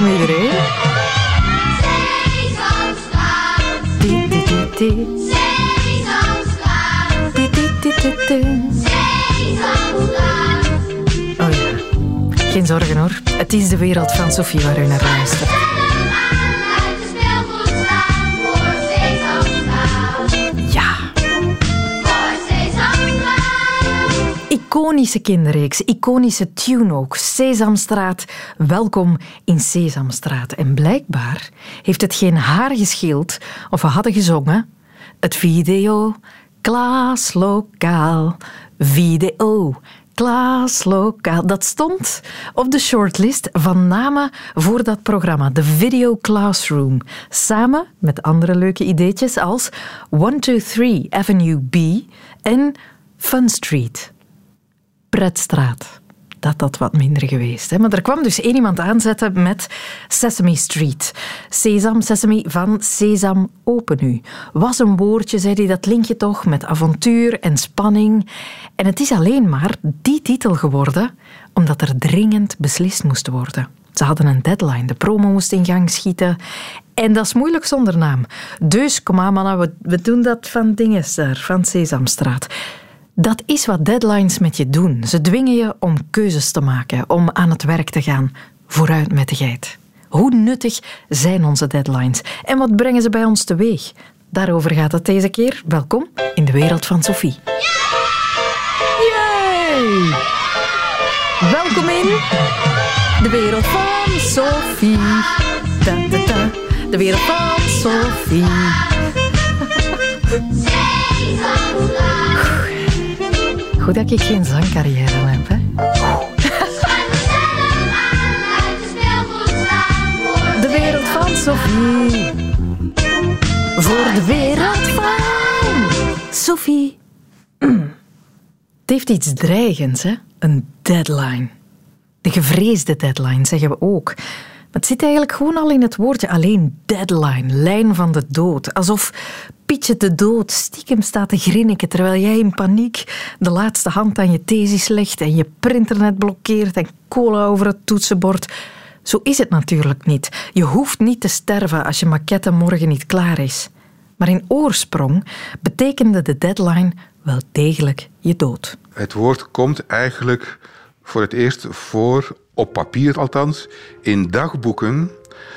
Welkom iedereen. Oh ja, geen zorgen hoor. Het is de wereld van Sophie waar u naar luistert. Iconische kinderreeks, iconische tune ook. Sesamstraat, welkom in Sesamstraat. En blijkbaar heeft het geen haar gescheeld of we hadden gezongen. Het video, klaslokaal, video, klaslokaal. Dat stond op de shortlist van namen voor dat programma, de Video Classroom. Samen met andere leuke ideetjes als 123 Avenue B en Fun Street. Pretstraat. Dat dat wat minder geweest. Hè? Maar er kwam dus één iemand aanzetten met Sesame Street. Sesam, Sesame van Sesam, open nu. Was een woordje, zei hij, dat link je toch met avontuur en spanning. En het is alleen maar die titel geworden omdat er dringend beslist moest worden. Ze hadden een deadline, de promo moest in gang schieten. En dat is moeilijk zonder naam. Dus kom aan mannen, we, we doen dat van dinges daar, van Sesamstraat. Dat is wat deadlines met je doen. Ze dwingen je om keuzes te maken, om aan het werk te gaan. Vooruit met de geit. Hoe nuttig zijn onze deadlines en wat brengen ze bij ons teweeg? Daarover gaat het deze keer. Welkom in de wereld van Sophie. Yay! Welkom in de wereld van Sophie. Da. De wereld van Sophie. Goed dat ik geen zangcarrière heb, hè? De wereld van Sophie. Voor de wereld van Sophie. Het heeft iets dreigends, hè? Een deadline. De gevreesde deadline, zeggen we ook. Het zit eigenlijk gewoon al in het woordje alleen deadline, lijn van de dood. Alsof Pietje de dood stiekem staat te grinniken terwijl jij in paniek de laatste hand aan je thesis legt en je printernet blokkeert en cola over het toetsenbord. Zo is het natuurlijk niet. Je hoeft niet te sterven als je maquette morgen niet klaar is. Maar in oorsprong betekende de deadline wel degelijk je dood. Het woord komt eigenlijk voor het eerst voor, op papier althans, in dagboeken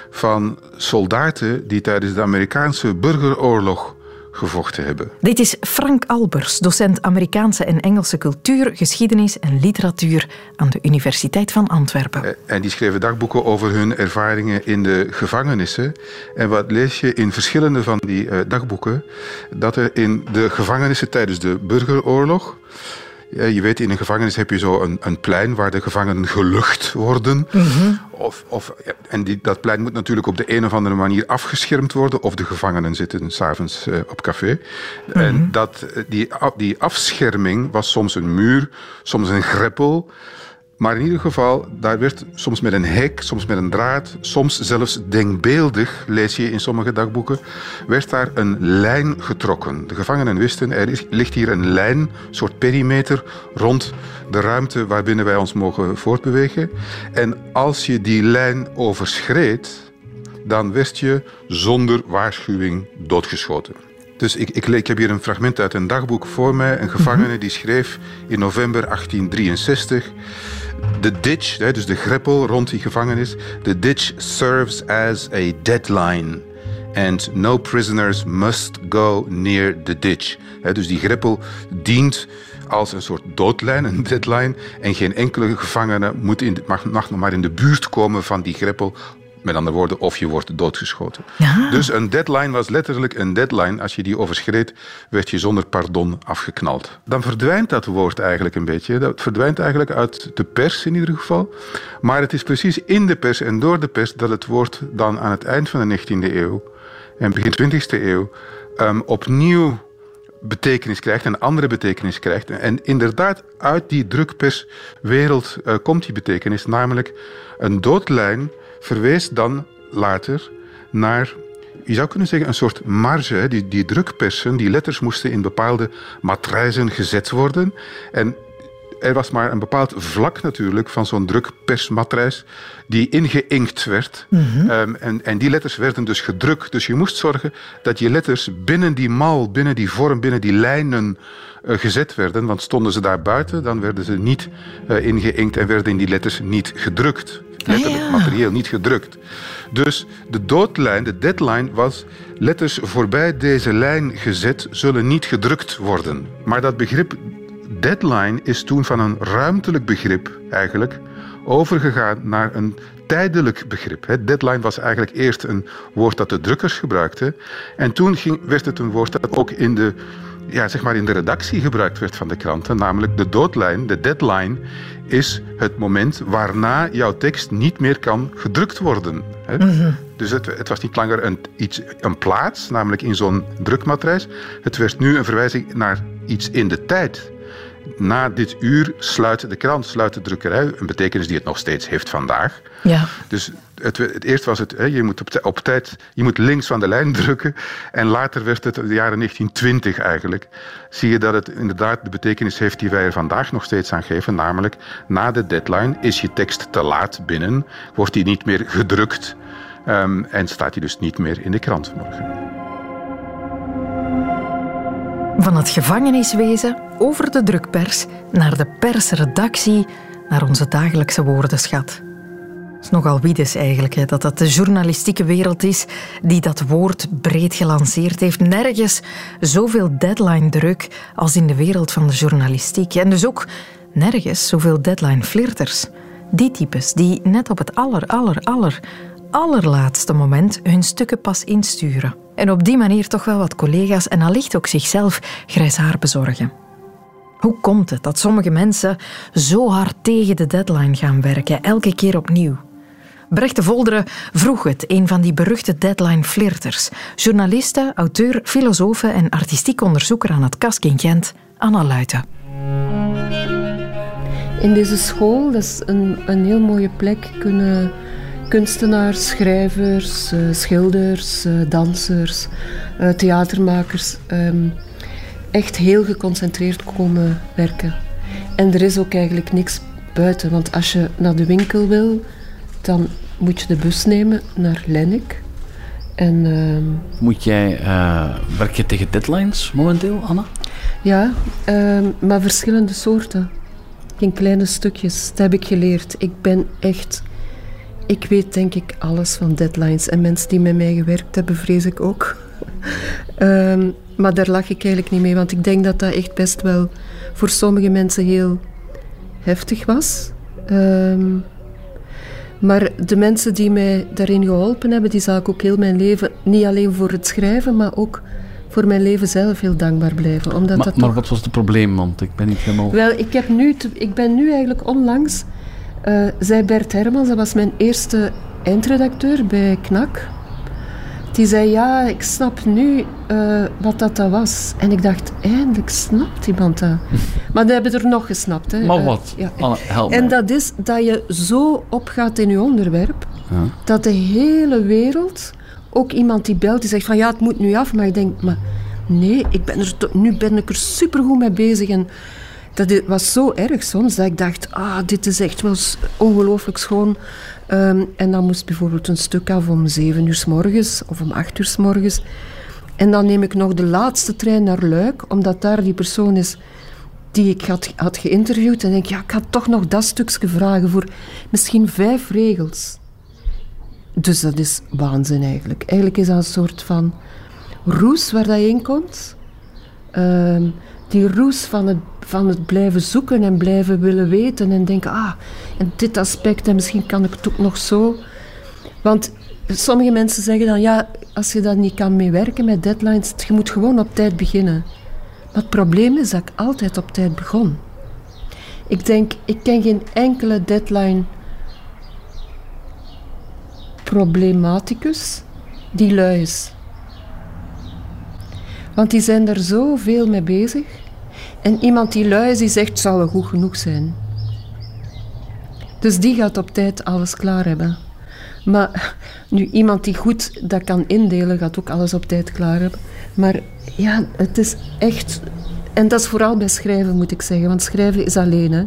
van soldaten die tijdens de Amerikaanse burgeroorlog gevochten hebben. Dit is Frank Albers, docent Amerikaanse en Engelse cultuur, geschiedenis en literatuur aan de Universiteit van Antwerpen. Eh, en die schreven dagboeken over hun ervaringen in de gevangenissen. En wat lees je in verschillende van die uh, dagboeken? Dat er in de gevangenissen tijdens de burgeroorlog je weet, in een gevangenis heb je zo een, een plein waar de gevangenen gelucht worden. Mhm. of, of, en die, dat plein moet natuurlijk op de een of andere manier afgeschermd worden. Of de gevangenen zitten s'avonds uh, op café. En Mhm. dat, die, die afscherming was soms een muur, soms een greppel. Maar in ieder geval, daar werd soms met een hek, soms met een draad, soms zelfs denkbeeldig, lees je in sommige dagboeken, werd daar een lijn getrokken. De gevangenen wisten, er ligt hier een lijn, een soort perimeter, rond de ruimte waarbinnen wij ons mogen voortbewegen. En als je die lijn overschreed, dan werd je zonder waarschuwing doodgeschoten. Dus ik, ik, ik heb hier een fragment uit een dagboek voor mij. Een gevangene die schreef in november 1863... De ditch, dus de greppel rond die gevangenis... The ditch serves as a deadline... And no prisoners must go near the ditch. Dus die greppel dient als een soort doodlijn, een deadline. En geen enkele gevangene moet in de, mag nog maar in de buurt komen van die greppel met andere woorden, of je wordt doodgeschoten. Ja. Dus een deadline was letterlijk een deadline. Als je die overschreed, werd je zonder pardon afgeknald. Dan verdwijnt dat woord eigenlijk een beetje. Dat verdwijnt eigenlijk uit de pers in ieder geval. Maar het is precies in de pers en door de pers dat het woord dan aan het eind van de 19e eeuw en begin 20e eeuw um, opnieuw betekenis krijgt, een andere betekenis krijgt. En inderdaad, uit die drukperswereld uh, komt die betekenis, namelijk een doodlijn verwees dan later naar, je zou kunnen zeggen, een soort marge. Die, die drukpersen, die letters moesten in bepaalde matrijzen gezet worden. En er was maar een bepaald vlak natuurlijk van zo'n drukpersmatrijs die ingeïnkt werd. Ehm, en, en die letters werden dus gedrukt. Dus je moest zorgen dat je letters binnen die mal, binnen die vorm, binnen die lijnen uh, gezet werden. Want stonden ze daar buiten, dan werden ze niet uh, ingeïnkt en werden die letters niet gedrukt. Letterlijk, ja. materieel niet gedrukt. Dus de doodlijn, de deadline was letters voorbij deze lijn gezet zullen niet gedrukt worden. Maar dat begrip deadline is toen van een ruimtelijk begrip eigenlijk overgegaan naar een tijdelijk begrip. Deadline was eigenlijk eerst een woord dat de drukkers gebruikten. En toen ging, werd het een woord dat ook in de, ja, zeg maar in de redactie gebruikt werd van de kranten. Namelijk de doodlijn, de deadline, is het moment waarna jouw tekst niet meer kan gedrukt worden. hè. Dus het, het was niet langer een, iets, een plaats, namelijk in zo'n drukmatrijs. Het werd nu een verwijzing naar iets in de tijd. Na dit uur sluit de krant, sluit de drukkerij, een betekenis die het nog steeds heeft vandaag. Ja. Dus het, het eerst was het, hè, je moet op tijd, je moet links van de lijn drukken. En later werd het, de jaren 1920 eigenlijk, zie je dat het inderdaad de betekenis heeft die wij er vandaag nog steeds aan geven. Namelijk, na de deadline is je tekst te laat binnen, wordt die niet meer gedrukt ehm, en staat die dus niet meer in de krant morgen. Van het gevangeniswezen over de drukpers naar de persredactie, naar onze dagelijkse woordenschat. Het is nogal wiedes eigenlijk, hè, dat dat de journalistieke wereld is die dat woord breed gelanceerd heeft. Nergens zoveel deadline-druk als in de wereld van de journalistiek. En dus ook nergens zoveel deadline-flirters. Die types die net op het aller, aller, aller, allerlaatste moment hun stukken pas insturen. En op die manier toch wel wat collega's en allicht ook zichzelf grijs haar bezorgen. Hoe komt het dat sommige mensen zo hard tegen de deadline gaan werken, elke keer opnieuw? Brecht de Volderen vroeg het, een van die beruchte deadline-flirters. Journaliste, auteur, filosoof en artistiek onderzoeker aan het KASK in Gent, Anna Luiten. In deze school, dat is een, een heel mooie plek, kunnen kunstenaars, schrijvers, eh, schilders, eh, dansers, eh, theatermakers ehm, echt heel geconcentreerd komen werken. En er is ook eigenlijk niks buiten, want als je naar de winkel wil, dan moet je de bus nemen naar Lennik. En ehm, Moet jij eh, werk je tegen deadlines momenteel, Anna? Ja, ehm, maar verschillende soorten. In kleine stukjes. Dat heb ik geleerd. Ik ben echt... Ik weet denk ik alles van deadlines. En mensen die met mij gewerkt hebben, vrees ik ook. Ehm, maar daar lach ik eigenlijk niet mee. Want ik denk dat dat echt best wel voor sommige mensen heel heftig was. Ehm, maar de mensen die mij daarin geholpen hebben, die zal ik ook heel mijn leven, niet alleen voor het schrijven, maar ook voor mijn leven zelf heel dankbaar blijven. Omdat Maar, dat maar toch- wat was het probleem? Want ik ben niet helemaal... Wel, ik, heb nu te- ik ben nu eigenlijk onlangs, eh zei Bert Hermans, dat was mijn eerste eindredacteur bij KNAK. Die zei, ja, ik snap nu eh, wat dat, dat was. En ik dacht, eindelijk snapt iemand dat. maar die hebben er nog gesnapt. Hè. Maar Eh, wat? ja. Anna, help En dat is dat je zo opgaat in je onderwerp, Ja. dat de hele wereld, ook iemand die belt, die zegt van ja, het moet nu af. Maar ik denk, maar nee, ik ben er nu ben ik er supergoed mee bezig. En dat was zo erg soms, dat ik dacht, ah, dit is echt wel ongelooflijk schoon. Ehm, en dan moest bijvoorbeeld een stuk af om zeven uur s morgens of om acht uur s morgens. En dan neem ik nog de laatste trein naar Luik, omdat daar die persoon is die ik had, had geïnterviewd. En denk, ja, ik had toch nog dat stukje vragen voor misschien vijf regels. Dus dat is waanzin eigenlijk. Eigenlijk is dat een soort van roes waar dat in komt. Ehm, die roes van het, van het blijven zoeken en blijven willen weten en denken, ah, en dit aspect en misschien kan ik het ook nog zo. Want sommige mensen zeggen dan, ja, als je daar niet kan mee werken met deadlines, je moet gewoon op tijd beginnen. Maar het probleem is dat ik altijd op tijd begon. Ik denk, ik ken geen enkele deadline problematicus die lui is. Want die zijn er zoveel mee bezig. En iemand die lui is, die zegt, zal wel goed genoeg zijn. Dus die gaat op tijd alles klaar hebben. Maar nu, iemand die goed dat kan indelen, gaat ook alles op tijd klaar hebben. Maar ja, het is echt En dat is vooral bij schrijven, moet ik zeggen. Want schrijven is alleen. Hè.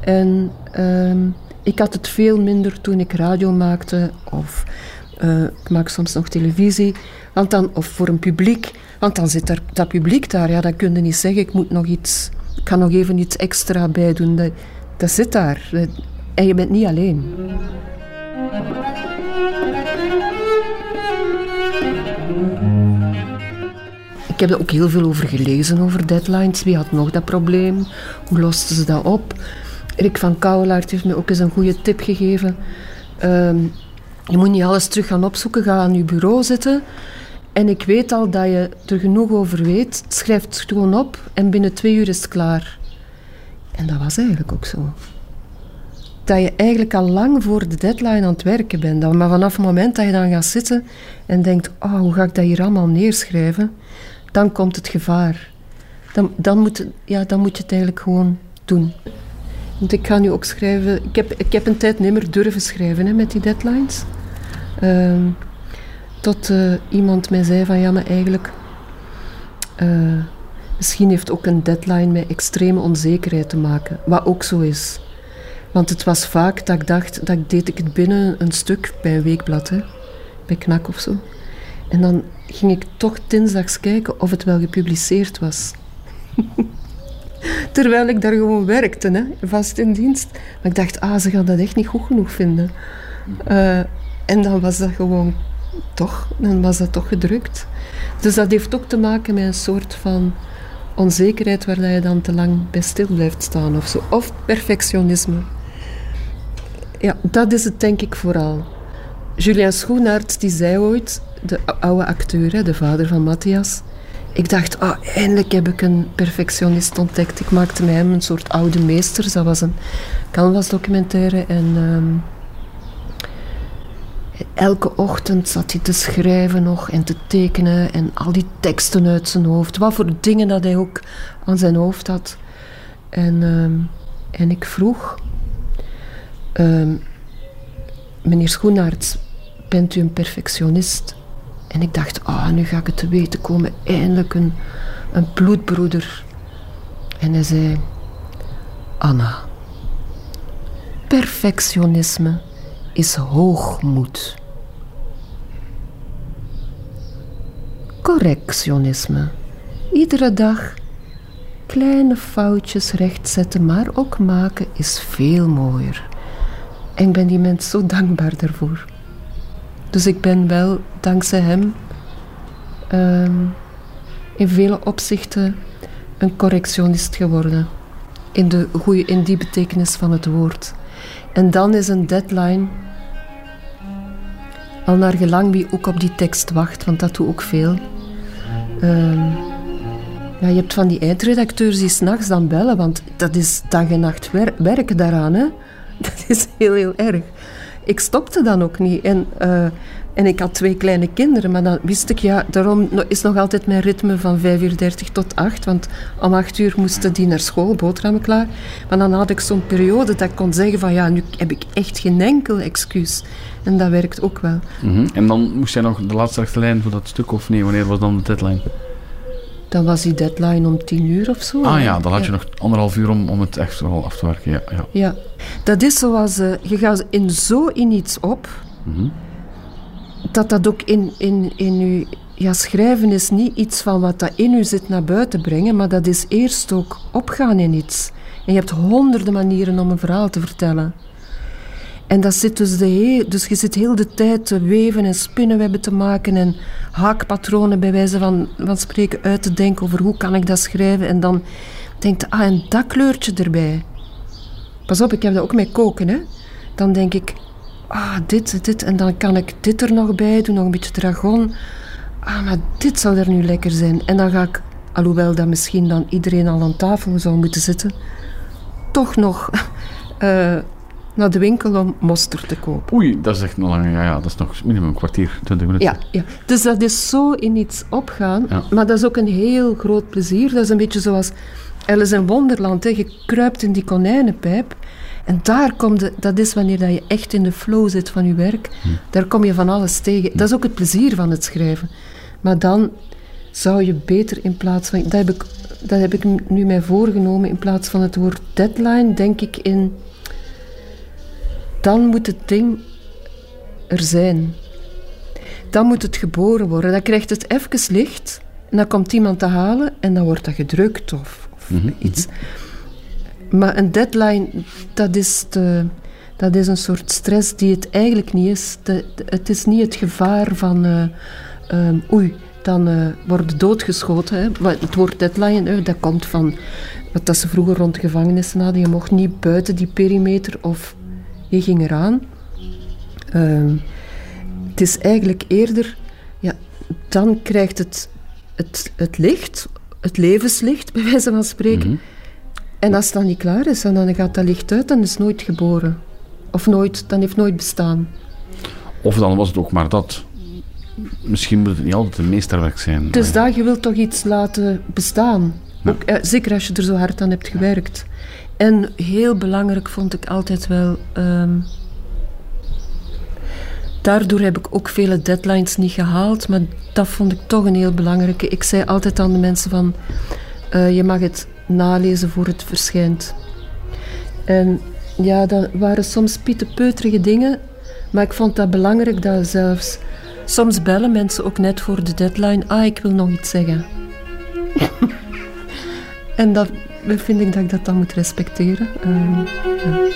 En ehm, ik had het veel minder toen ik radio maakte. Of uh, ik maak soms nog televisie. Want dan, of voor een publiek. Want dan zit er, dat publiek daar. Ja, dat kun je niet zeggen. Ik moet nog iets... Ik kan nog even iets extra bij doen. Dat, dat zit daar. En je bent niet alleen. Ik heb er ook heel veel over gelezen, over deadlines. Wie had nog dat probleem? Hoe losten ze dat op? Rick van Kouwelaert heeft me ook eens een goede tip gegeven. Ehm, je moet niet alles terug gaan opzoeken. Ga aan je bureau zitten. En ik weet al dat je er genoeg over weet. Schrijf het gewoon op en binnen twee uur is het klaar. En dat was eigenlijk ook zo. Dat je eigenlijk al lang voor de deadline aan het werken bent. Maar vanaf het moment dat je dan gaat zitten en denkt: oh, hoe ga ik dat hier allemaal neerschrijven? Dan komt het gevaar. Dan, dan, moet, ja, dan moet je het eigenlijk gewoon doen. Want ik ga nu ook schrijven. Ik heb, ik heb een tijd niet meer durven schrijven hè, met die deadlines. Uh, tot uh, iemand mij zei van ja, maar eigenlijk. Uh, misschien heeft ook een deadline met extreme onzekerheid te maken. Wat ook zo is. Want het was vaak dat ik dacht, dat deed ik het binnen een stuk bij een weekblad, hè, bij Knak of zo. En dan ging ik toch dinsdags kijken of het wel gepubliceerd was. Terwijl ik daar gewoon werkte, hè, vast in dienst. Maar ik dacht, ah, ze gaan dat echt niet goed genoeg vinden. Uh, en dan was dat gewoon toch, dan was dat toch gedrukt. Dus dat heeft ook te maken met een soort van onzekerheid waar je dan te lang bij stil blijft staan of zo. Of perfectionisme. Ja, dat is het denk ik vooral. Julian Schoenaert die zei ooit, de oude acteur, de vader van Matthias. Ik dacht, ah, eindelijk heb ik een perfectionist ontdekt. Ik maakte mij hem een soort oude meester. Dat was een canvas documentaire. En ehm, elke ochtend zat hij te schrijven nog en te tekenen. En al die teksten uit zijn hoofd. Wat voor dingen dat hij ook aan zijn hoofd had. En, ehm, en ik vroeg... Ehm, meneer Schoenaerts, bent u een perfectionist? En ik dacht, ah, nu ga ik het te weten komen. Eindelijk een, een bloedbroeder. En hij zei, Anna, perfectionisme is hoogmoed. Correctionisme. Iedere dag kleine foutjes rechtzetten, maar ook maken is veel mooier. En ik ben die mens zo dankbaar daarvoor. Dus ik ben wel dankzij hem ehm, in vele opzichten een correctionist geworden. In, de goeie, in die betekenis van het woord. En dan is een deadline al naar gelang wie ook op die tekst wacht, want dat doe ook veel. Ehm, ja, je hebt van die eindredacteurs die s'nachts dan bellen, want dat is dag en nacht werken daaraan. Hè? Dat is heel, heel erg ik stopte dan ook niet. En, uh, en ik had twee kleine kinderen, maar dan wist ik, ja, daarom is nog altijd mijn ritme van 5 uur 30 tot 8. Want om 8 uur moesten die naar school, boterhammen klaar. Maar dan had ik zo'n periode dat ik kon zeggen van, ja, nu heb ik echt geen enkel excuus. En dat werkt ook wel. -hmm. En dan moest jij nog de laatste lijn voor dat stuk, of nee? Wanneer was dan de deadline? Dan was die deadline om tien uur of zo. Ah ja, dan had je nog anderhalf uur om, om het echt wel af te werken. Ja, ja. ja. dat is zoals... Uh, je gaat in zo in iets op... Mm dat dat ook in, in, in je... Ja, schrijven is niet iets van wat dat in je zit naar buiten brengen, maar dat is eerst ook opgaan in iets. En je hebt honderden manieren om een verhaal te vertellen. En dat zit dus, de dus je zit heel de tijd te weven en spinnenwebben te maken en haakpatronen bij wijze van, van spreken uit te denken over hoe kan ik dat schrijven. En dan denkt ah, en dat kleurtje erbij. Pas op, ik heb dat ook met koken. Hè. Dan denk ik, ah, dit, dit. En dan kan ik dit er nog bij doen, nog een beetje dragon. Ah, maar dit zou er nu lekker zijn. En dan ga ik, alhoewel dat misschien dan iedereen al aan tafel zou moeten zitten, toch nog uh, naar de winkel om mosterd te kopen. Oei, dat is echt nog lang. Ja, ja, dat is nog minimum een kwartier, twintig minuten. Ja, ja. dus dat is zo in iets opgaan. Maar dat is ook een heel groot plezier. Dat is een beetje zoals Alice in Wonderland. Hè. Je kruipt in die konijnenpijp. En daar komt de, dat is wanneer dat je echt in de flow zit van je werk. Hm. Daar kom je van alles tegen. Dat is ook het plezier van het schrijven. Maar dan zou je beter in plaats van... Dat heb ik, dat heb ik nu mij voorgenomen. In plaats van het woord deadline, denk ik in... Dan moet het ding er zijn. Dan moet het geboren worden. Dan krijgt het even licht. En dan komt iemand te halen en dan wordt dat gedrukt of, of Mhm, iets. Maar een deadline, dat is, de, dat is een soort stress die het eigenlijk niet is. De- de- het is niet het gevaar van... ehm, oei, dan eh wordt doodgeschoten. Hè. Maar Het woord deadline, dat komt van wat dat ze vroeger rond de gevangenissen hadden. Je mocht niet buiten die perimeter of je ging eraan. Ehm, het is eigenlijk eerder... Ja, dan krijgt het, het, het licht, het levenslicht, bij wijze van spreken. Mhm. En als het dan niet klaar is, en dan gaat dat licht uit, dan is het nooit geboren. Of nooit, dan heeft nooit bestaan. Of dan was het ook maar dat. Misschien moet het niet altijd een meesterwerk zijn. Dus dat je wilt toch iets laten bestaan. Ook, eh, zeker als je er zo hard aan hebt gewerkt. En heel belangrijk vond ik altijd wel... ehm, daardoor heb ik ook vele deadlines niet gehaald, maar dat vond ik toch een heel belangrijke. Ik zei altijd aan de mensen van... eh, je mag het nalezen voor het verschijnt. En ja, dat waren soms pietepeuterige dingen, maar ik vond dat belangrijk dat zelfs... Soms bellen mensen ook net voor de deadline. Ah, ik wil nog iets zeggen. en dat vind ik dat ik dat dan moet respecteren. Ehm, ja.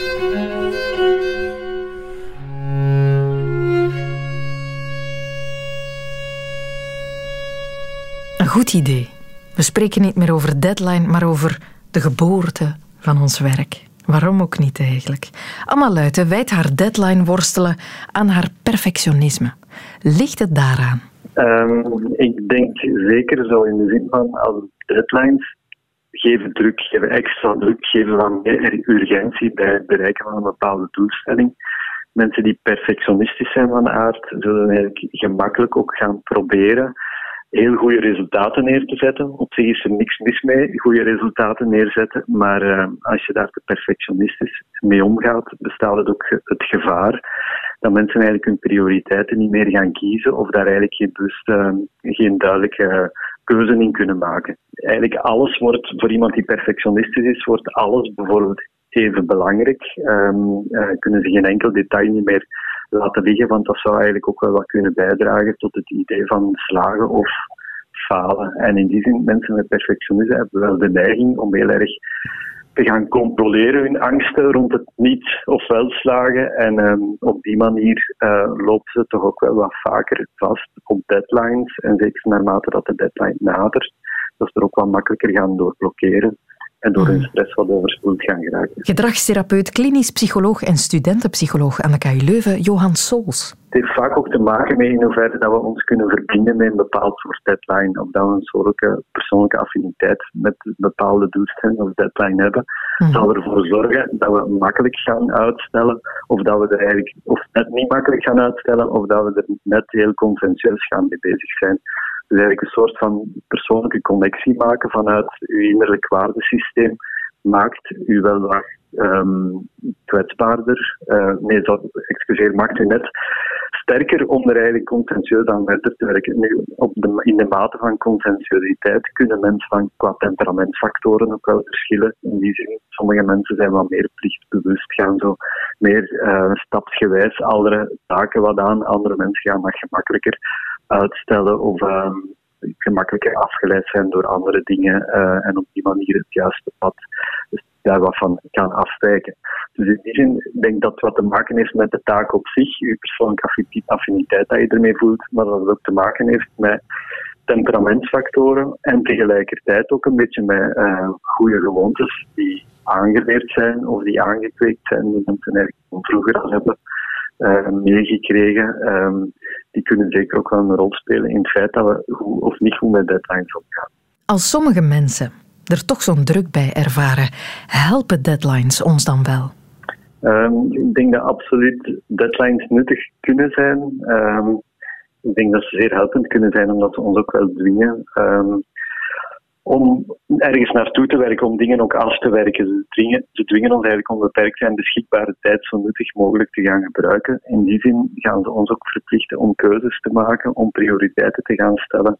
Een goed idee. We spreken niet meer over deadline, maar over de geboorte van ons werk. Waarom ook niet eigenlijk? Anna Luiten wijt haar deadline worstelen aan haar perfectionisme. Ligt het daaraan? Ehm, ik denk zeker zo in de zin van als deadlines geven druk, geven extra druk, geven wat meer urgentie bij het bereiken van een bepaalde doelstelling. Mensen die perfectionistisch zijn van aard, zullen eigenlijk gemakkelijk ook gaan proberen heel goede resultaten neer te zetten. Op zich is er niks mis mee, goede resultaten neerzetten. Maar eh, als je daar te perfectionistisch mee omgaat, bestaat het ook het gevaar dat mensen eigenlijk hun prioriteiten niet meer gaan kiezen of daar eigenlijk geen, bewust, eh, geen duidelijke keuze in kunnen maken. Eigenlijk alles wordt, voor iemand die perfectionistisch is, wordt alles bijvoorbeeld even belangrijk. Ehm, eh, kunnen ze geen enkel detail niet meer laten liggen, want dat zou eigenlijk ook wel wat kunnen bijdragen tot het idee van slagen of falen. En in die zin, mensen met perfectionisme hebben wel de neiging om heel erg te gaan controleren hun angsten rond het niet of wel slagen. En ehm, op die manier eh lopen ze toch ook wel wat vaker vast op deadlines. En zeker naarmate dat de deadline nadert, dat ze er ook wat makkelijker gaan doorblokkeren. En door hun stress wat overspoeld gaan geraken. Gedragstherapeut, klinisch psycholoog en studentenpsycholoog aan de KU Leuven, Johan Sols. Het heeft vaak ook te maken met in hoeverre dat we ons kunnen verbinden met een bepaald soort deadline. Of dat we een soort persoonlijke affiniteit met een bepaalde doelstelling of deadline hebben. Zal ervoor zorgen dat we makkelijk gaan uitstellen. Of dat we er eigenlijk of net niet makkelijk gaan uitstellen. Of dat we er net heel consensueus gaan mee bezig zijn. Dus eigenlijk een soort van persoonlijke connectie maken vanuit uw innerlijk waardesysteem maakt u wel wat ehm, kwetsbaarder. eh, nee, dat, excuseer, maakt u net sterker om er eigenlijk consensueus aan verder te werken. Nu, op de, in de mate van consensuositeit kunnen mensen van qua temperamentsfactoren ook wel verschillen. In die zin, sommige mensen zijn wat meer plichtbewust, gaan zo meer eh, stapsgewijs andere taken wat aan. Andere mensen gaan dat gemakkelijker uitstellen of ehm, gemakkelijker afgeleid zijn door andere dingen eh, en op die manier het juiste pad dus daar wat van kan afwijken. Dus in die zin denk dat wat te maken heeft met de taak op zich, uw persoonlijke affi- affiniteit dat je ermee voelt, maar dat het ook te maken heeft met temperamentsfactoren en tegelijkertijd ook een beetje met eh, goede gewoontes die aangeleerd zijn of die aangekweekt zijn, die mensen eigenlijk vroeger al hebben eh, meegekregen. Ehm, die kunnen zeker ook wel een rol spelen in het feit dat we goed of niet goed met deadlines omgaan. Als sommige mensen er toch zo'n druk bij ervaren, helpen deadlines ons dan wel? Ehm, ik denk dat absoluut deadlines nuttig kunnen zijn. Ehm, ik denk dat ze zeer helpend kunnen zijn, omdat ze ons ook wel dwingen ehm, om ergens naartoe te werken, om dingen ook af te werken. Ze dwingen, ze dwingen ons eigenlijk om beperkte en beschikbare tijd zo nuttig mogelijk te gaan gebruiken. In die zin gaan ze ons ook verplichten om keuzes te maken, om prioriteiten te gaan stellen,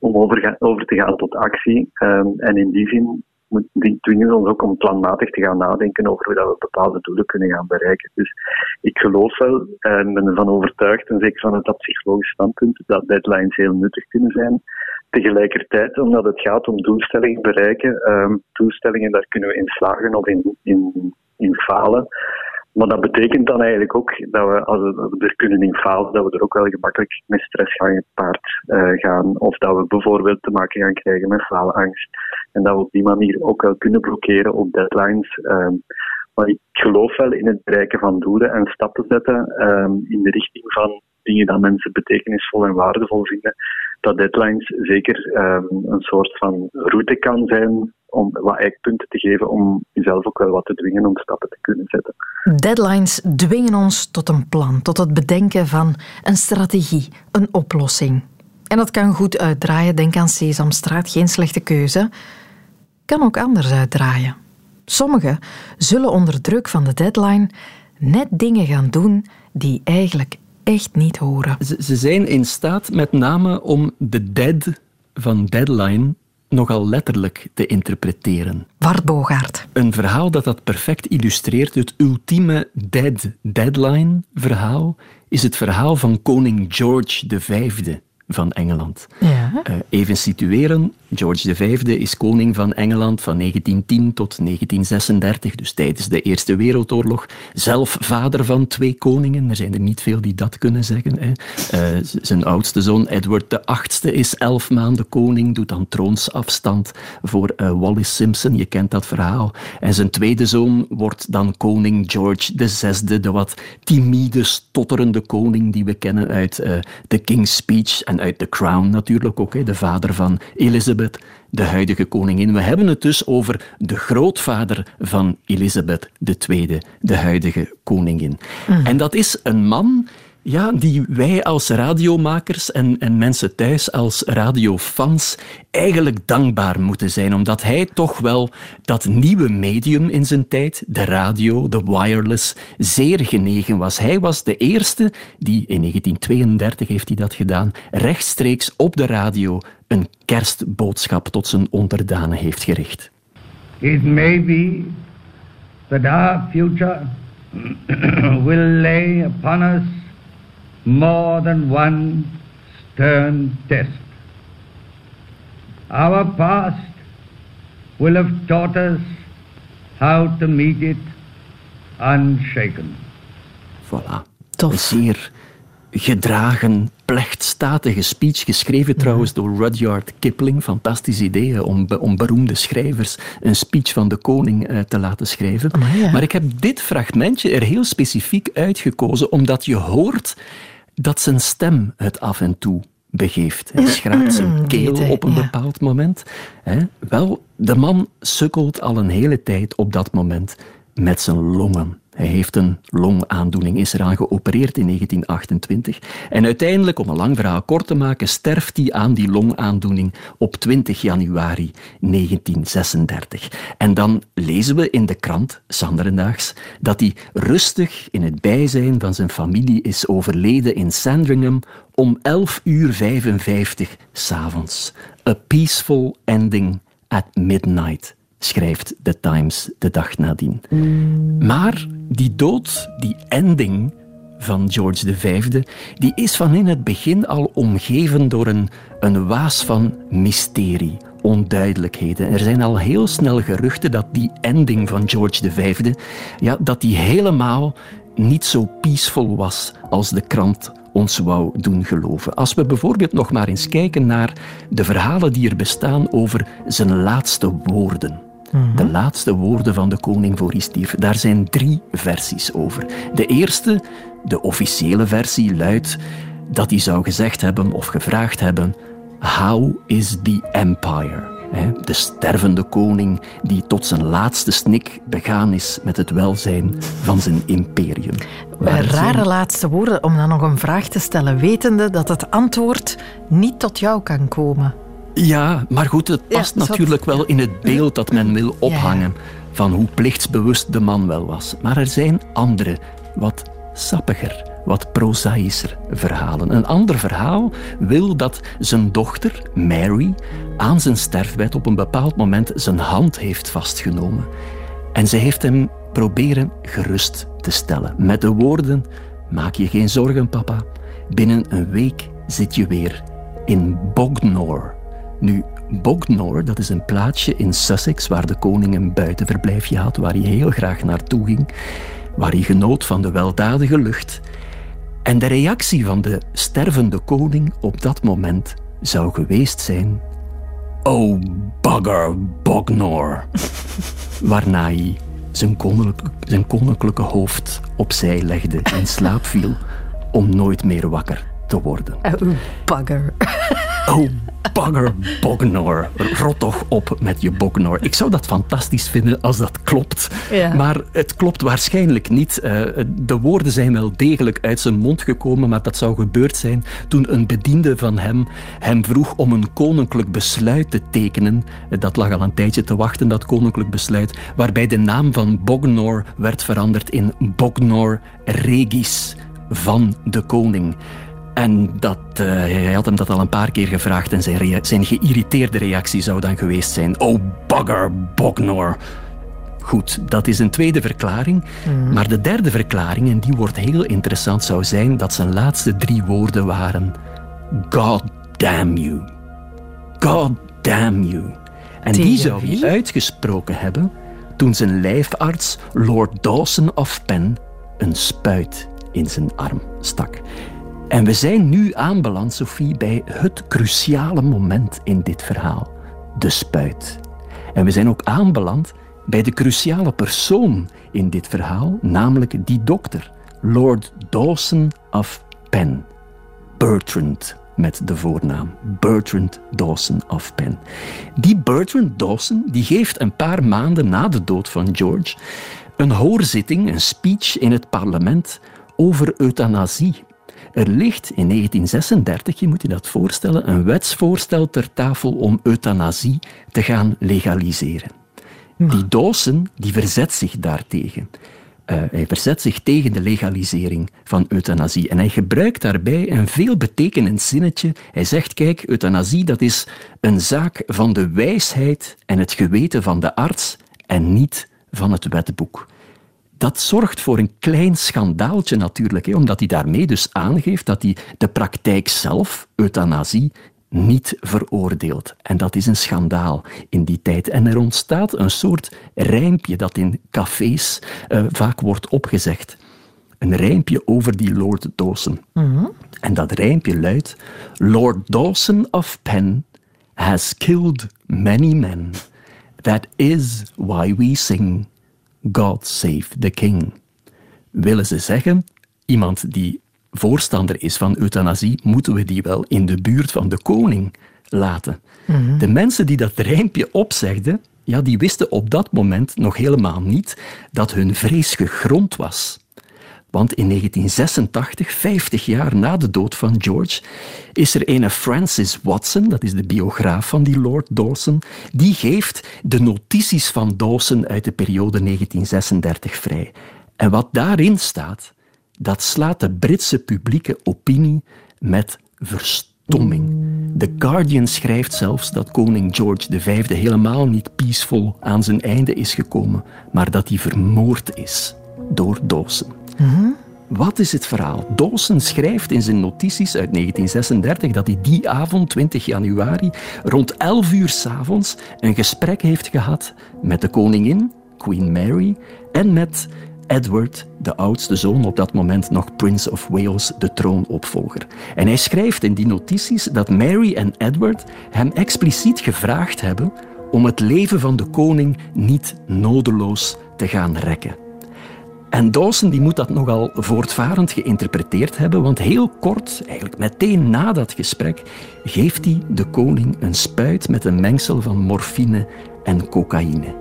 om over, over te gaan tot actie. Ehm, en in die zin die dwingen ons ook om planmatig te gaan nadenken over hoe dat we bepaalde doelen kunnen gaan bereiken. Dus ik geloof wel en ben ervan overtuigd, en zeker vanuit dat psychologisch standpunt, dat deadlines heel nuttig kunnen zijn. Tegelijkertijd, omdat het gaat om doelstellingen bereiken, um, doelstellingen daar kunnen we in slagen of in, in, in falen. Maar dat betekent dan eigenlijk ook dat we, als we er kunnen in falen, dat we er ook wel gemakkelijk met stress gaan gepaard uh, gaan. Of dat we bijvoorbeeld te maken gaan krijgen met faalangst. En dat we op die manier ook wel kunnen blokkeren op deadlines. Uh, maar ik geloof wel in het bereiken van doelen en stappen zetten uh, in de richting van dingen dat mensen betekenisvol en waardevol vinden. Dat deadlines zeker ehm, een soort van route kan zijn om wat eikpunten te geven om jezelf ook wel wat te dwingen om stappen te kunnen zetten. Deadlines dwingen ons tot een plan, tot het bedenken van een strategie, een oplossing. En dat kan goed uitdraaien. Denk aan Sesamstraat, geen slechte keuze. Kan ook anders uitdraaien. Sommigen zullen onder druk van de deadline net dingen gaan doen die eigenlijk echt niet horen. Ze zijn in staat met name om de dead van deadline nogal letterlijk te interpreteren. Bart Bogaert. Een verhaal dat dat perfect illustreert, het ultieme dead deadline verhaal, is het verhaal van koning George V van Engeland. Ja. Uh, even situeren, George V is koning van Engeland van 1910 tot 1936, dus tijdens de Eerste Wereldoorlog. Zelf vader van twee koningen, er zijn er niet veel die dat kunnen zeggen. Hè. Uh, zijn oudste zoon Edward VIII is elf maanden koning, doet dan troonsafstand voor uh, Wallis Simpson, je kent dat verhaal. En zijn tweede zoon wordt dan koning George VI, de wat timide, stotterende koning die we kennen uit The King's Speech en uit The Crown natuurlijk ook, de vader van Elizabeth de huidige koningin. We hebben het dus over de grootvader van Elisabeth II, de huidige koningin. Mhm. En dat is een man ja, die wij als radiomakers en, en mensen thuis als radiofans eigenlijk dankbaar moeten zijn, omdat hij toch wel dat nieuwe medium in zijn tijd, de radio, de wireless, zeer genegen was. Hij was de eerste die, in 1932 heeft hij dat gedaan, rechtstreeks op de radio een kerstboodschap tot zijn onderdanen heeft gericht. It may be that our future will lay upon us more than one stern test. Our past will have taught us how to meet it unshaken. Voilà. Tof. Zeer gedragen, plechtstatige speech, geschreven trouwens door Rudyard Kipling. Fantastisch idee om, om beroemde schrijvers een speech van de koning uh, te laten schrijven. Maar ik heb dit fragmentje er heel specifiek uitgekozen, omdat je hoort dat zijn stem het af en toe begeeft. Hij schraapt zijn keel op een bepaald moment. Wel, de man sukkelt al een hele tijd op dat moment met zijn longen. Hij heeft een longaandoening, is eraan geopereerd in 1928. En uiteindelijk, om een lang verhaal kort te maken, sterft hij aan die longaandoening op 20 januari 1936. En dan lezen we in de krant, Sanderendaags, dat hij rustig in het bijzijn van zijn familie is overleden in Sandringham om 11 uur 55 s'avonds. A peaceful ending at midnight schrijft The Times de dag nadien. Maar die dood, die ending van George V, die is van in het begin al omgeven door een, een waas van mysterie, onduidelijkheden. Er zijn al heel snel geruchten dat die ending van George V, ja, dat die helemaal niet zo peaceful was als de krant ons wou doen geloven. Als we bijvoorbeeld nog maar eens kijken naar de verhalen die er bestaan over zijn laatste woorden. Mhm. De laatste woorden van de koning voor hij stierf. Daar zijn drie versies over. De eerste, de officiële versie, luidt dat hij zou gezegd hebben of gevraagd hebben: How is the empire? De stervende koning die tot zijn laatste snik begaan is met het welzijn van zijn imperium. Rare laatste woorden om dan nog een vraag te stellen, wetende dat het antwoord niet tot jou kan komen. Ja, maar goed, het past natuurlijk wel in het beeld dat men wil ophangen van hoe plichtsbewust de man wel was. Maar er zijn andere, wat sappiger wat prozaïscher verhalen. Een ander verhaal wil dat zijn dochter, Mary, aan zijn sterfbed op een bepaald moment zijn hand heeft vastgenomen. En ze heeft hem proberen gerust te stellen. Met de woorden: Maak je geen zorgen, papa. Binnen een week zit je weer in Bognor. Nu, Bognor, dat is een plaatsje in Sussex waar de koning een buitenverblijfje had, waar hij heel graag naartoe ging, waar hij genoot van de weldadige lucht. En de reactie van de stervende koning op dat moment zou geweest zijn: Oh, bugger, Bognor. Waarna hij zijn, zijn koninklijke hoofd opzij legde en slaap viel om nooit meer wakker te worden. Oh, bugger. Oh, bagger Bognor. Rot toch op met je Bognor. Ik zou dat fantastisch vinden als dat klopt. Maar het klopt waarschijnlijk niet. Eh, de woorden zijn wel degelijk uit zijn mond gekomen, maar dat zou gebeurd zijn toen een bediende van hem hem vroeg om een koninklijk besluit te tekenen. Dat lag al een tijdje te wachten, dat koninklijk besluit, waarbij de naam van Bognor werd veranderd in Bognor Regis van de koning. En dat, uh, hij had hem dat al een paar keer gevraagd en zijn, zijn geïrriteerde reactie zou dan geweest zijn: Oh, bugger, Bognor. Goed, dat is een tweede verklaring. Mm. Maar de derde verklaring, en die wordt heel interessant, zou zijn dat zijn laatste drie woorden waren: God damn you. God damn you. En die zou hij uitgesproken hebben toen zijn lijfarts, Lord Dawson of Penn, een spuit in zijn arm stak. En we zijn nu aanbeland, Sophie, bij het cruciale moment in dit verhaal: de spuit. En we zijn ook aanbeland bij de cruciale persoon in dit verhaal, namelijk die dokter, Lord Dawson of Penn. Bertrand met de voornaam Bertrand Dawson of Penn. Die Bertrand Dawson die geeft een paar maanden na de dood van George een hoorzitting, een speech in het parlement over euthanasie. Er ligt in 1936, je moet je dat voorstellen, een wetsvoorstel ter tafel om euthanasie te gaan legaliseren. Die Dawson die verzet zich daartegen. Uh, hij verzet zich tegen de legalisering van euthanasie. En hij gebruikt daarbij een veelbetekenend zinnetje. Hij zegt, kijk, euthanasie dat is een zaak van de wijsheid en het geweten van de arts en niet van het wetboek. Dat zorgt voor een klein schandaaltje natuurlijk, hè, omdat hij daarmee dus aangeeft dat hij de praktijk zelf, euthanasie, niet veroordeelt. En dat is een schandaal in die tijd. En er ontstaat een soort rijmpje dat in cafés uh, vaak wordt opgezegd. Een rijmpje over die Lord Dawson. Mm -hmm. En dat rijmpje luidt: Lord Dawson of Penn has killed many men. That is why we sing God Save the King. Willen ze zeggen, iemand die voorstander is van euthanasie, moeten we die wel in de buurt van de koning laten. Mhm. De mensen die dat rijmpje opzegden, ja, die wisten op dat moment nog helemaal niet dat hun vrees gegrond was. Want in 1986, 50 jaar na de dood van George, is er een Francis Watson, dat is de biograaf van die Lord Dawson, die geeft de notities van Dawson uit de periode 1936 vrij. En wat daarin staat, dat slaat de Britse publieke opinie met verstomming. The Guardian schrijft zelfs dat koning George V helemaal niet peaceful aan zijn einde is gekomen, maar dat hij vermoord is door Dawson. Wat is het verhaal? Dawson schrijft in zijn notities uit 1936 dat hij die avond, 20 januari, rond 11 uur s'avonds een gesprek heeft gehad met de koningin, Queen Mary, en met Edward, de oudste zoon, op dat moment nog Prince of Wales, de troonopvolger. En hij schrijft in die notities dat Mary en Edward hem expliciet gevraagd hebben om het leven van de koning niet nodeloos te gaan rekken. En Dawson die moet dat nogal voortvarend geïnterpreteerd hebben, want heel kort, eigenlijk meteen na dat gesprek, geeft hij de koning een spuit met een mengsel van morfine en cocaïne.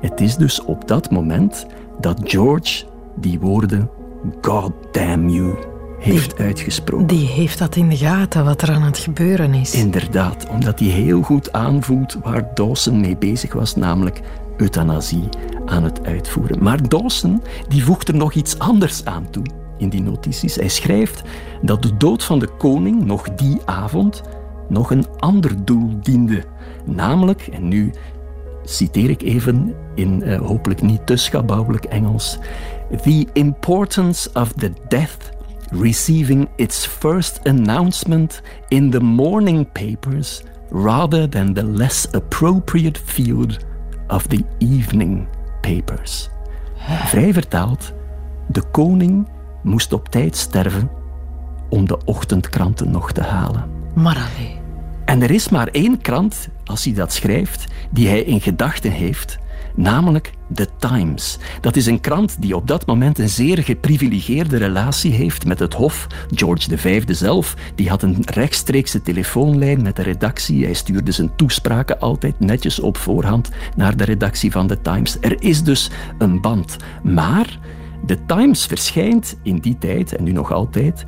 Het is dus op dat moment dat George die woorden God damn you heeft uitgesproken. Die heeft dat in de gaten, wat er aan het gebeuren is. Inderdaad, omdat hij heel goed aanvoelt waar Dawson mee bezig was, namelijk euthanasie aan het uitvoeren. Maar Dawson die voegt er nog iets anders aan toe. in die notities. Hij schrijft dat de dood van de koning nog die avond nog een ander doel diende. Namelijk, en nu citeer ik even in uh, hopelijk niet te schabouwelijk Engels: The importance of the death receiving its first announcement in the morning papers rather than the less appropriate field of the evening papers. Vrij vertaald, de koning moest op tijd sterven om de ochtendkranten nog te halen. Maar alleen. En er is maar één krant, als hij dat schrijft, die hij in gedachten heeft, namelijk The Times. Dat is een krant die op dat moment een zeer geprivilegeerde relatie heeft met het Hof. George V zelf, die had een rechtstreekse telefoonlijn met de redactie. Hij stuurde zijn toespraken altijd netjes op voorhand naar de redactie van The Times. Er is dus een band. Maar The Times verschijnt in die tijd, en nu nog altijd,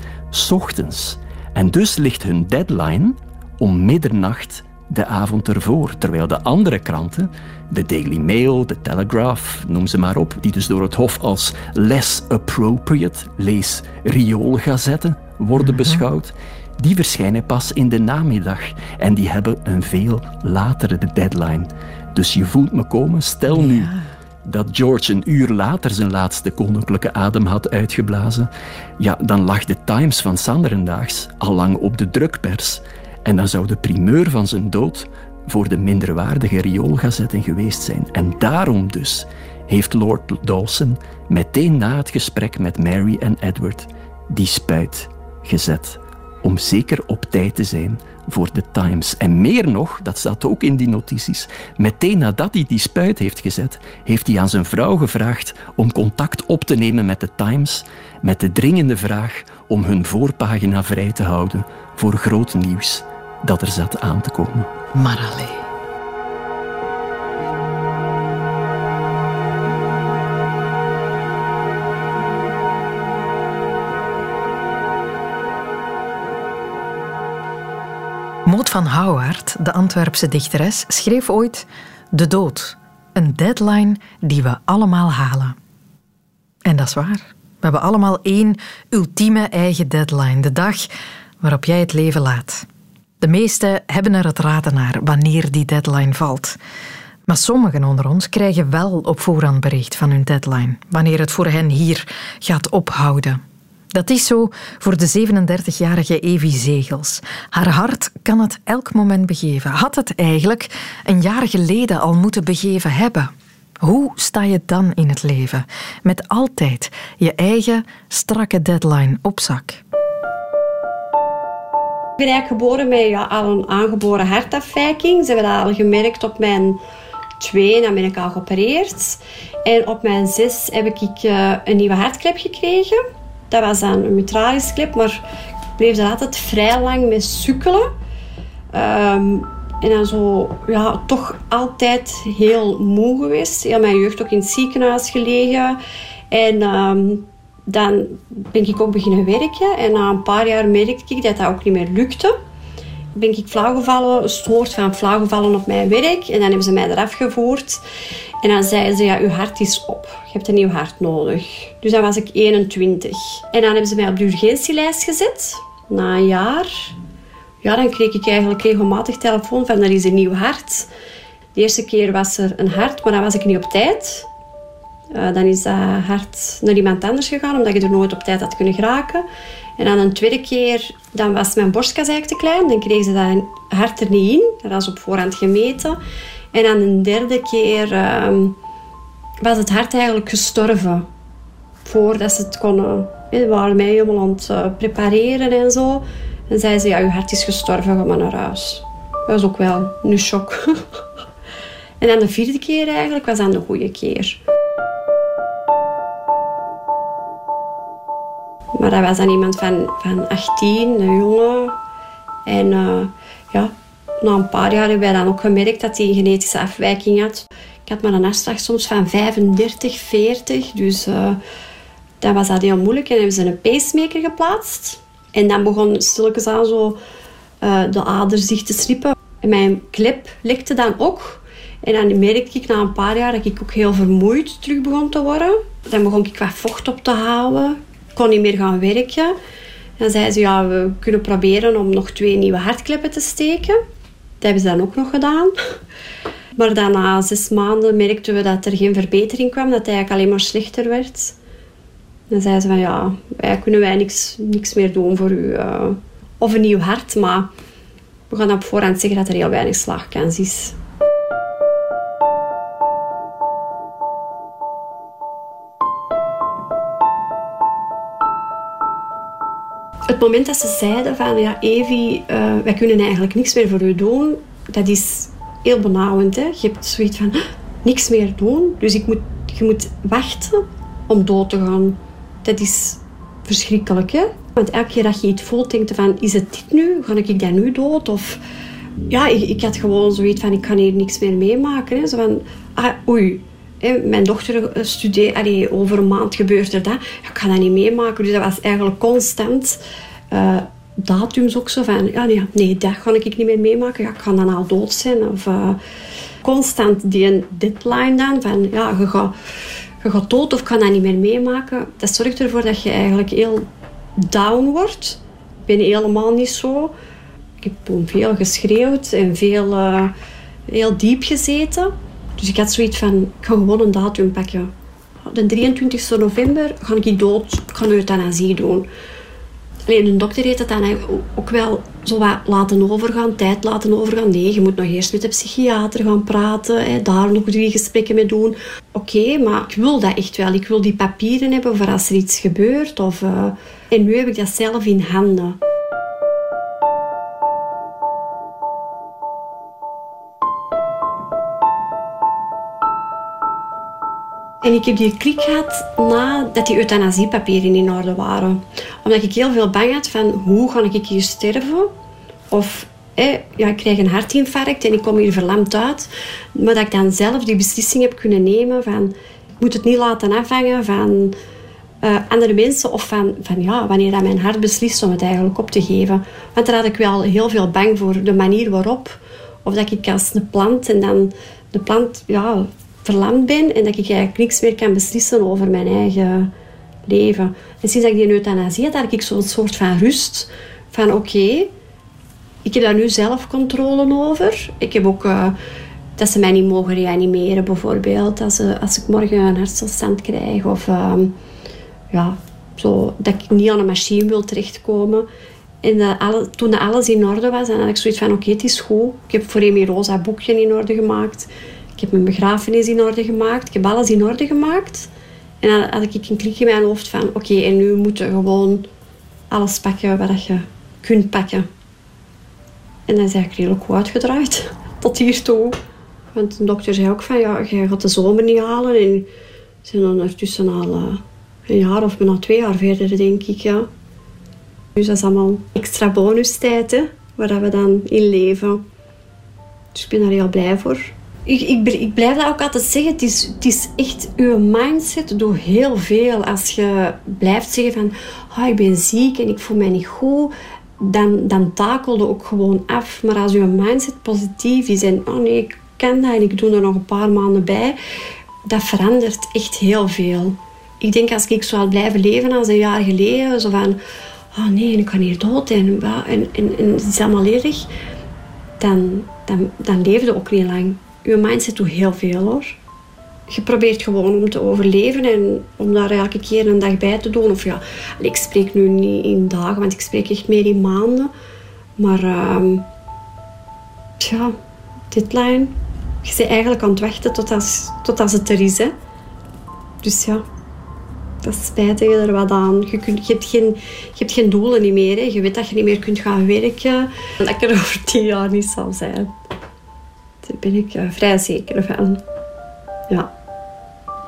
ochtends. En dus ligt hun deadline om middernacht de avond ervoor. Terwijl de andere kranten, de Daily Mail, de Telegraph, noem ze maar op, die dus door het Hof als less appropriate, lees rioolgazetten, worden mhm. beschouwd, die verschijnen pas in de namiddag en die hebben een veel latere deadline. Dus je voelt me komen, stel nu dat George een uur later zijn laatste koninklijke adem had uitgeblazen, ja, dan lag de Times van Sanderendaags al lang op de drukpers en dan zou de primeur van zijn dood voor de minderwaardige rioolgazetten geweest zijn. En daarom dus heeft Lord Dawson meteen na het gesprek met Mary en Edward die spuit gezet. Om zeker op tijd te zijn voor de Times. En meer nog, dat staat ook in die notities, meteen nadat hij die spuit heeft gezet, heeft hij aan zijn vrouw gevraagd om contact op te nemen met de Times met de dringende vraag om hun voorpagina vrij te houden voor groot nieuws dat er zat aan te komen. Maar alleen. Maud van Houwaard, de Antwerpse dichteres, schreef ooit De dood, een deadline die we allemaal halen. En dat is waar. We hebben allemaal één ultieme eigen deadline, de dag waarop jij het leven laat. De meesten hebben er het raden naar wanneer die deadline valt. Maar sommigen onder ons krijgen wel op voorhand bericht van hun deadline, wanneer het voor hen hier gaat ophouden. Dat is zo voor de 37-jarige Evie Zegels. Haar hart kan het elk moment begeven. Had het eigenlijk een jaar geleden al moeten begeven hebben. Hoe sta je dan in het leven? Met altijd je eigen strakke deadline op zak. Ik ben eigenlijk geboren met ja, al een aangeboren hartafwijking. Ze hebben dat al gemerkt op mijn twee, dan ben ik al geopereerd. En op mijn zes heb ik uh, een nieuwe hartklep gekregen. Dat was een klep, maar ik bleef er altijd vrij lang mee sukkelen. Um, en dan zo, ja, toch altijd heel moe geweest. Heel mijn jeugd ook in het ziekenhuis gelegen. En um, dan ben ik ook beginnen werken. En na een paar jaar merkte ik dat dat ook niet meer lukte. Ben ik flauwgevallen, soort van flauwgevallen op mijn werk. En dan hebben ze mij eraf gevoerd. En dan zeiden ze, ja, uw hart is op. Je hebt een nieuw hart nodig. Dus dan was ik 21. En dan hebben ze mij op de urgentielijst gezet. Na een jaar. Ja, dan kreeg ik eigenlijk regelmatig telefoon van, er is een nieuw hart. De eerste keer was er een hart, maar dan was ik niet op tijd. Uh, dan is dat hart naar iemand anders gegaan, omdat je er nooit op tijd had kunnen geraken. En dan een tweede keer, dan was mijn borstkas eigenlijk te klein. Dan kregen ze dat hart er niet in. Dat was op voorhand gemeten. En dan een derde keer uh, was het hart eigenlijk gestorven. Voordat ze het konden. Ze waren mij helemaal aan uh, prepareren en zo. En zeiden ze, ja, je hart is gestorven, ga maar naar huis. Dat was ook wel een shock. en dan de vierde keer eigenlijk was dan de goede keer. Maar dat was dan iemand van, van 18, een jongen. En uh, ja, na een paar jaar hebben wij dan ook gemerkt dat hij een genetische afwijking had. Ik had maar een hartslag soms van 35, 40. Dus uh, dan was dat heel moeilijk. En hebben ze een pacemaker geplaatst. En dan begon stilletjes aan zo uh, de ader zich te slippen. En mijn klep lekte dan ook. En dan merkte ik na een paar jaar dat ik ook heel vermoeid terug begon te worden. Dan begon ik wat vocht op te halen. Kon niet meer gaan werken. Dan zei ze, ja, we kunnen proberen om nog twee nieuwe hartkleppen te steken. Dat hebben ze dan ook nog gedaan. Maar dan na zes maanden merkten we dat er geen verbetering kwam, dat het eigenlijk alleen maar slechter werd. Dan zei ze van, ja, wij kunnen wij niks, niks meer doen voor u. Uh, of een nieuw hart, maar we gaan op voorhand zeggen dat er heel weinig slaagkans is. Moment dat ze zeiden van ja, Evie, uh, wij kunnen eigenlijk niks meer voor u doen, dat is heel benauwend. Hè? Je hebt zoiets van niks meer doen, dus ik moet, je moet wachten om dood te gaan. Dat is verschrikkelijk. Hè? Want elke keer dat je iets voelt, denk je van is het dit nu? Ga ik dan nu dood? Of ja, ik, ik had gewoon zoiets van ik kan hier niks meer meemaken. Hè? Zo van ah, oei. Mijn dochter eh, studeert, over een maand gebeurt er dat. Ik kan dat niet meemaken. Dus dat was eigenlijk constant uh, datums ook zo van... Ja, nee, nee, dat ga ik niet meer meemaken. Ja, ik ga dan al dood zijn. Of uh, constant die deadline dan. Van ja, je gaat, je gaat dood of kan dat niet meer meemaken. Dat zorgt ervoor dat je eigenlijk heel down wordt. Ik ben helemaal niet zo. Ik heb veel geschreeuwd en veel, heel diep gezeten. Dus ik had zoiets van, ik ga gewoon een datum pakken. De 23 november ga ik dood, ik ga euthanasie doen. Alleen de dokter heeft het dan ook wel zo laten overgaan, tijd laten overgaan. Nee, je moet nog eerst met de psychiater gaan praten, hè, daar nog drie gesprekken mee doen. Oké, maar ik wil dat echt wel. Ik wil die papieren hebben voor als er iets gebeurt. Of, uh... En nu heb ik dat zelf in handen. En ik heb die klik gehad nadat die euthanasiepapieren in orde waren. Omdat ik heel veel bang had van hoe ga ik hier sterven? Of ja, ik krijg een hartinfarct en ik kom hier verlamd uit. Maar dat ik dan zelf die beslissing heb kunnen nemen van... Ik moet het niet laten afhangen van uh, andere mensen of van, van ja, wanneer dat mijn hart beslist om het eigenlijk op te geven. Want daar had ik wel heel veel bang voor, de manier waarop. Of dat ik als een plant en dan de plant ja, verlamd ben en dat ik eigenlijk niks meer kan beslissen over mijn eigen leven. En sinds ik die euthanasie had, had ik zo'n soort van rust. Van oké, ik heb daar nu zelf controle over. Ik heb ook uh, dat ze mij niet mogen reanimeren bijvoorbeeld. Als, uh, als ik morgen een hartstilstand krijg. Of uh, ja, zo, dat ik niet aan een machine wil terechtkomen. En toen alles in orde was, dan had ik zoiets van oké, het is goed. Ik heb voor Amy Rosa boekje in orde gemaakt. Ik heb mijn begrafenis in orde gemaakt. Ik heb alles in orde gemaakt. En dan had ik een klik in mijn hoofd van... Oké, en nu moet je gewoon alles pakken wat je kunt pakken. En dat is eigenlijk redelijk goed uitgedraaid. Tot hiertoe. Want de dokter zei ook van... Ja, je gaat de zomer niet halen. En we zijn dan ertussen al uh, een jaar of bijna twee jaar verder, denk ik. Ja. Dus dat is allemaal extra bonustijd, hè. Waar we dan in leven. Dus ik ben daar heel blij voor ik, ik, blijf dat ook altijd zeggen. Het is, het is echt je mindset doet heel veel. Als je blijft zeggen van oh, ik ben ziek en ik voel mij niet goed, dan, dan takelde ook gewoon af. Maar als je mindset positief is en oh nee, ik kan dat en ik doe er nog een paar maanden bij, dat verandert echt heel veel. Ik denk als ik zo had blijven leven als een jaar geleden, zo van oh nee, ik kan hier dood en, en, en, en het is allemaal ledig, dan, dan, dan leefde ook niet lang je mindset doet heel veel hoor. Je probeert gewoon om te overleven en om daar elke keer een dag bij te doen. Of ja, ik spreek nu niet in dagen, want ik spreek echt meer in maanden. Maar uh, tja, deadline. Je bent eigenlijk aan het wachten tot als, tot als het er is. Hè. Dus ja, dat is spijtig er wat aan. Je, je, hebt geen, je hebt geen doelen meer. Hè. Je weet dat je niet meer kunt gaan werken. Dat ik er over tien jaar niet zal zijn. Daar ben ik uh, vrij zeker van. Ja.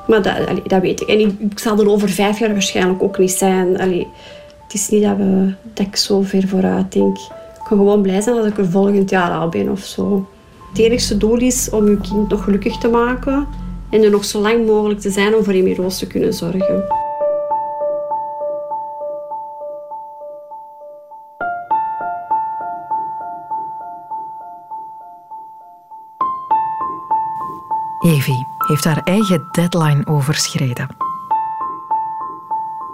Maar dat, weet ik. En ik, zal er over vijf jaar waarschijnlijk ook niet zijn. Allee, het is niet dat, we, dat ik zo ver vooruit denk. Ik kan gewoon blij zijn dat ik er volgend jaar al ben of zo. Het enigste doel is om uw kind nog gelukkig te maken en er nog zo lang mogelijk te zijn om voor hem Roos te kunnen zorgen. Evie heeft haar eigen deadline overschreden.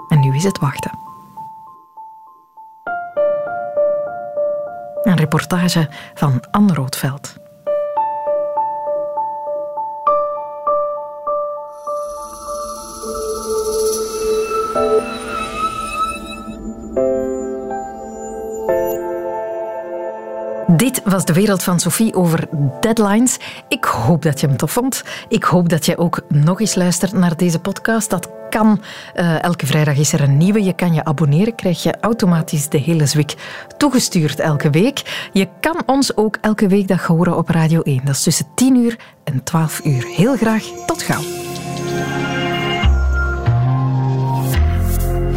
En nu is het wachten. Een reportage van Anne Roodveld. Was de wereld van Sophie over deadlines. Ik hoop dat je hem tof vond. Ik hoop dat je ook nog eens luistert naar deze podcast. Dat kan. Uh, elke vrijdag is er een nieuwe. Je kan je abonneren, krijg je automatisch de hele zwik toegestuurd elke week. Je kan ons ook elke weekdag horen op Radio 1. Dat is tussen 10 uur en 12 uur. Heel graag. Tot gauw.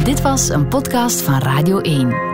Dit was een podcast van Radio 1.